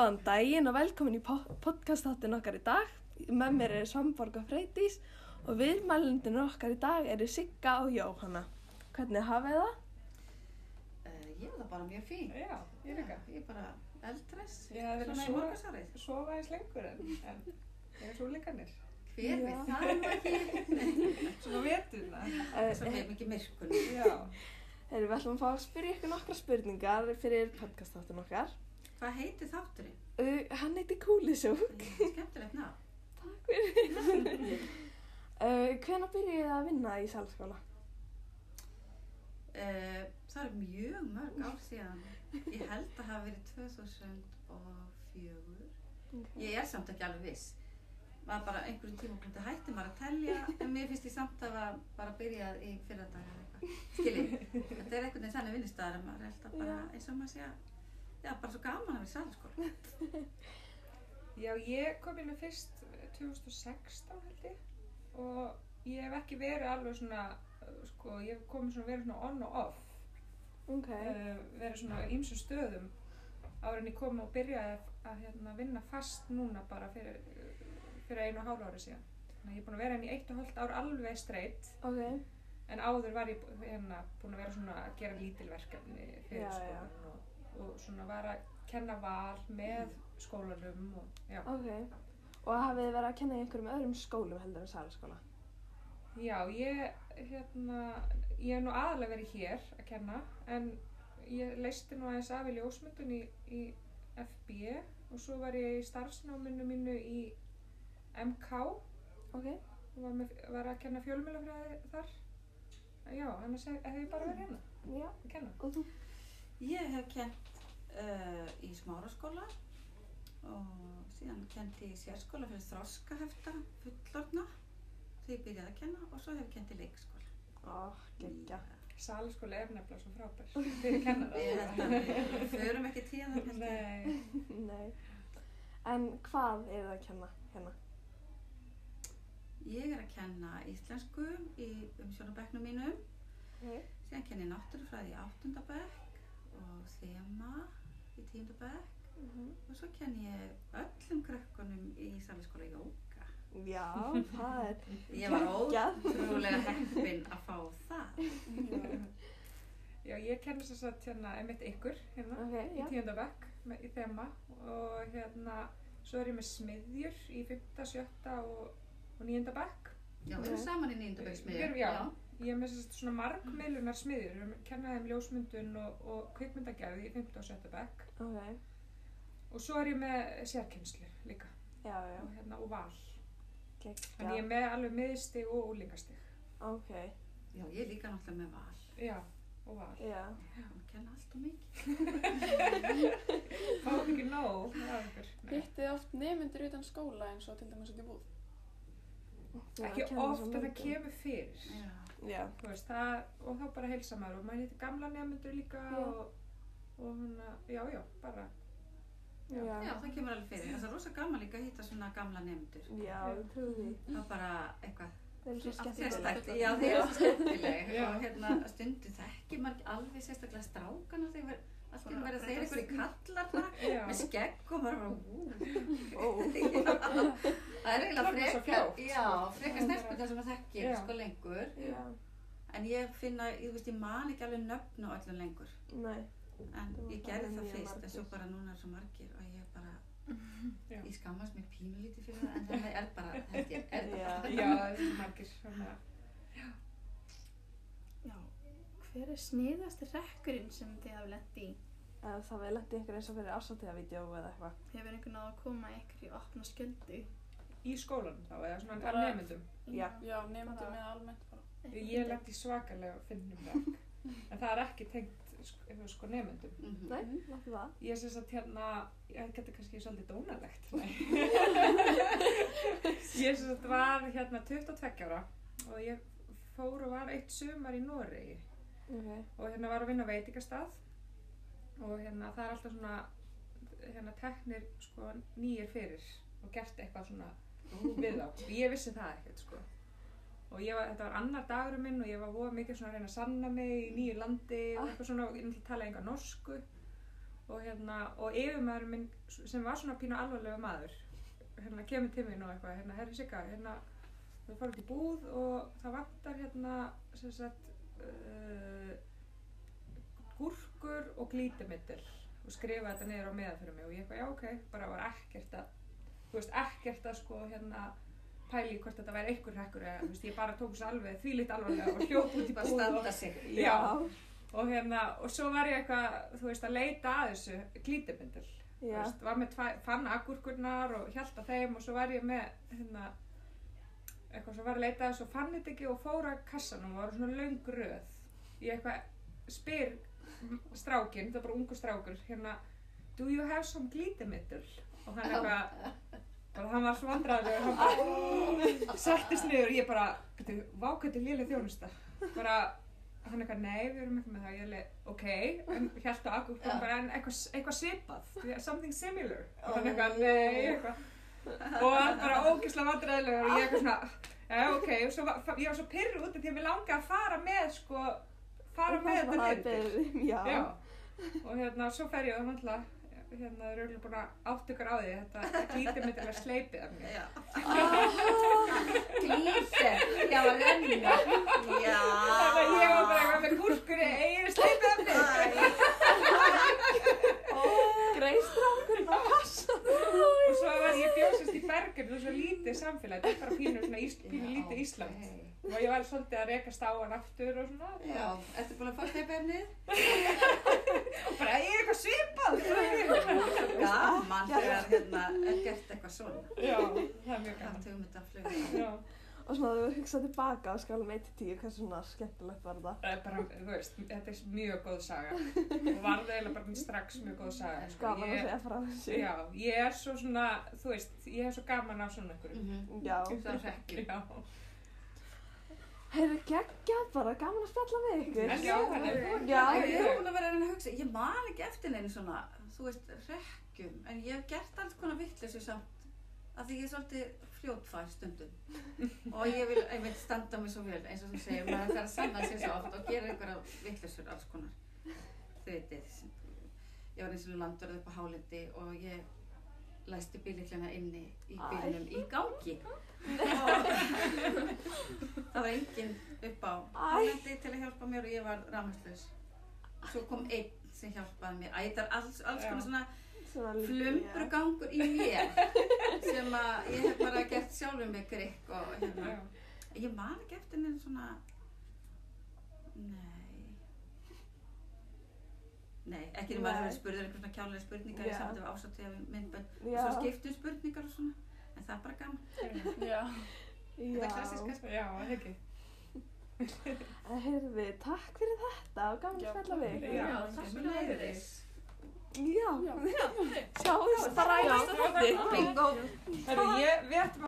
Góðan daginn og velkomin í podcastáttin okkar í dag. Með mér er Svamborga Freydís og viðmælundin okkar í dag eru Sigga og Jóhanna. Hvernig hafið það? Uh, ég er það bara mjög fín. Já, ég líka. Ég er bara eldress, Ég hef verið svo- morgansárið. Sofa eins lengur en, en ég er svo líkanir. Hver við það nú ekki? Svona vetuna. Uh, Svo hefum ekki myrkunni. Já. Erum við ætlum að fá að spyrja ykkur nokkra spurningar fyrir podcastáttin okkar. Hvað heitir þátturinn? Uh, hann heiti Kúlisjók. Skemmtilegt ná. Takk fyrir. uh, Hvenær byrjuðið þið að vinna í salskóla? Uh, það er mjög mörg ár síðan. Ég held að hafa verið 2004. Ég er samt ekki alveg viss. Var bara einhverjum tímapunkti hætti maður að telja en mér finnst ég samt að var bara byrjað í fyrra dag eða eitthvað. Skiljið, þetta er einhvern veginn þannig vinnustæðar að maður er alltaf bara eins og maður sé að, já, bara svo gaman að vera í salaskóla. Já, ég kom inn fyrst 2016 held ég og ég hef ekki verið alveg svona, uh, sko, ég hef komið svona verið svona on og off. Ok. Uh, verið svona í ýmsum stöðum áður en ég kom og byrjaði að, að hérna, vinna fast núna bara fyrir, fyrir einu og hálfu ári síðan. Þannig að ég er búin að vera henni í eitt og hálft ár alveg streitt Ok. En áður var ég hérna, búin að vera svona að gera lítilverkefni fyrir Já, skólan og, og svona var að kenna val með skólanum og já. Ok. Og hafið þið verið að kenna í einhverjum öðrum skólum heldur en salskóla? Já, ég, hérna, ég hef nú aðalega verið hér að kenna en ég leisti nú aðeins af í ljósmyndun í, í FB og svo var ég í starfsnáminu mínu í MK Ok. og var, með, var að kenna fjölmjölafræði þar. Já, annars hef, hef ég bara verið hérna að kenna. Og þú? Ég hef kent uh, í smáraskóla og síðan kent í sérskóla fyrir þroskahefta fullorna þegar ég byrjaði að kenna og svo hef ég kent í leikskóla. Ó, geggja. Salaskóli er nefnilega svo frábær fyrir kennara. Ég held að við við förum ekki tíðan það kannski. Nei, Nei. En hvað er það að kenna hérna? Ég er að kenna íslensku í umsjónabæknum mínum, Ok. síðan kenni ég náttúrufræði í áttundabæk og þema í tíundabæk Mhm. og svo kenni ég öllum krökkunum í salaskóla jóka. Já, það er Ég var ótrúlega heppin að fá það. já. Já, ég kenni þess að hérna einmitt ykkur hérna Ok, í tíundabæk í þema og hérna svo er ég með smiðjur í 5., 7. og, og 9. bekk. Já, við erum saman í nýjundabæksmiðju. Við erum- já. Ég er með þess svona margmiðlunar smiðjur, við erum að kenna þeim ljósmyndun og, og kvikmyndagerði í 5. og 7. bekk Ok. og svo er ég með sérkennslu líka Já, já. og, hérna, og val. Geggja. Þannig ég er með alveg miðstig og úlingastig. Ok. Já, ég er líka náttúrulega með val. Já, og val. Já. Já, hún kenna allt og mikið. Fáðu ekki nóg. Hittið oft nefnendur utan skóla eins og til dæmis í búð? Ekki oft en það kemur fyrir. Já. Já. Þú veist, það, og þá bara heilsa maður og maður hittir gamla nefnendur líka Já. og, og hana, já, já, bara, Já. Já, það kemur alveg fyrir. Það er rosa gaman líka að hitta svona gamla nefndur. Já, ég trúi því. Það er bara eitthvað Það er svo skemmtilegt. sérstækt. Já, þeir eru svo skemmtileg. Já. Og hérna stundu þekki maður alveg sérstaklega strákana þegar allt í einu verða þeir einhverju kallar bara já, með skegg og maður bara. Það er eiginlega frekar, já, frekar stelpur sem maður þekkir Já. sko lengur. Já. En ég finna, ég veist, ég man ekki alveg nöfn og öllum lengur. Nei. En ég bara gerði það fyrst, en svo bara núna er svo margir og ég bara, já, ég skammast mér pínulítið fyrir það, en það er bara, held ég, er Já. það já, það er svo margir, svona, Já. Hver er sniðasti rekkurinn sem þið hafa lent í? Eða það við lendi einhver eins og fyrir ásatíðavídeó eða eitthvað. Hefur einhvern náðu að koma ykkur í opna skjöldu? í skólanum þá, eða svona Bara- af nefnendum. Já. Já, nefnendur Bara- með almennt bara. Ég lendi svakalega finnum verk, en það er ekki tengt, sko, sko, nefnendum. Mhm. Nei, nokkuð það. Ég syns að hérna, ég geti kannski svolítið dónalegt, nei. ég syns að var hérna 22 ára og ég fór og var eitt sumar í Noregi Ok. og hérna var að vinna á veitingastað. Og hérna það er alltaf svona hérna teknir sko nýjir fyrir og gert eitthvað svona við þá. Ég vissi það ekkert sko. Og var, þetta var annar dagurum minn og ég var voða mikið svona að reyna að sanna mig í nýju landi og eitthvað svona og ég náttúrulega tala enga norsku. Og hérna, og yfirmaðurinn minn sem var svona pínu alvarlega maður hérna kemur til mín og eitthvað hérna, herri Sigga, hérna við fórum út í búð og það vantar hérna sem sagt uh, og glítimiddil og skrifa þetta niður á meða fyrir mig og ég eitthvað, já ok, bara var ekkert að þú veist, ekkert að sko hérna pæli hvort þetta væri einhver hrekkur eða, þú veist, ég bara tók þessu alveg þvílíkt alvarlega og hljóp út í búð og. Já. og hérna, og svo var ég eitthvað, þú veist, að leita að þessu glítimindil, þú veist, var með tvæ, fann agurkurnar og hjælt að þeim og svo var ég með, hérna, eitthvað, svo var að leita að þessu og fann þetta ekki og fór að kassanum og var svona löng röð, ég eitthvað spyr strákinn, það var bara ungu strákur, hérna, do you have some glítimindil? Og hann eitthvað, bara hann var svo vandræðilegur, hann bara settist niður og ég bara, vákvætti lélega þjónusta, bara, hann eitthvað, nei, við erum ekki með það, ég er leið, ok, en hjælt á akkur, Já. bara, en eitthvað, eitthvað svipað, something similar, og hann eitthvað, nei, eitthvað, og hann bara ógeðslega vandræðilegur og ég eitthvað svona, já, ok, og svo ég var svo pyrru út af því að mér langaði að fara með, sko, fara með þetta niður. Já. Já, og hérna, svo fer ég og náttúrulega, hérna, er auðvitað búin að átt ykkur á því, þetta glítið mig til að sleipið af mér. Já. Glítir, já, að renna. Já. Að ég var bara eitthvað með gúrkur í eigin sleipið af mér. Greistrákur á kassa. Og svo var ég bjósast í bergur, það lítið samfélag, þetta er bara pínu, svona, ís, pínu lítið Ísland. Og ég var svolítið að rekast á hann aftur og svona. Já, ertu búin að fá steipefnið? Og bara, ég er eitthvað svipað. Gaman þegar hérna er gert eitthvað svona. Já, það er mjög gaman. tökum þetta flug? Já, Og svona þú hugsað tilbaka á skálum 1-10, hvað svona skemmtilegt var það? það er bara, þú veist, þetta er mjög góð saga. Og var það eiginlega bara strax mjög góð saga. sko. Gaman að Ég- segja frá þessu. Já, ég er svo svona, þú veist, ég er svo gaman af svona ykkur. Mhm. Já. Það er. Já, Heyrðu, geggja bara, gaman að spjalla með ykkur. en já, er Já, Ég er búin að vera að að hugsa, ég man ekki eftir neinu svona, þú veist, rekkjum, en ég hef gert alls konar vittleysu samt, af því ég er svolítið fljótfær stundum. Og ég vil einmitt standa mig svo vel, eins og þú segir, maður þarf að sanna sér svo oft og gera einhverja vittleysur alls konar, þau veitir, ég var eins og landverð upp á hálendi og ég læsti bíliklina inni í Æ. bílnum í gangi. Og það var enginn upp á hálendi til að hjálpa mér og ég var rámaslaus svo kom einn sem hjálpaði mér. Æ, þetta er alls, alls konar svona flumbrugangur í mér að ég hef bara gert sjálfur mig grikk og hérna Já. ég man ekki eftir neina svona nei nei, ekki nema að það Nei. hefur spurður einhver svona kjálega spurningar Já. í við ásatið við myndbönd svo skiptum spurningar og svona en það er bara gaman Já. þetta er Já. klassiska Já, það ekki. En heyrðu, takk fyrir þetta og gaman að spjalla við. Já, takk fyrir leiðis Já. Já. Sjáumst bara í næsta þátti. bingo Herru, ég, við ættum að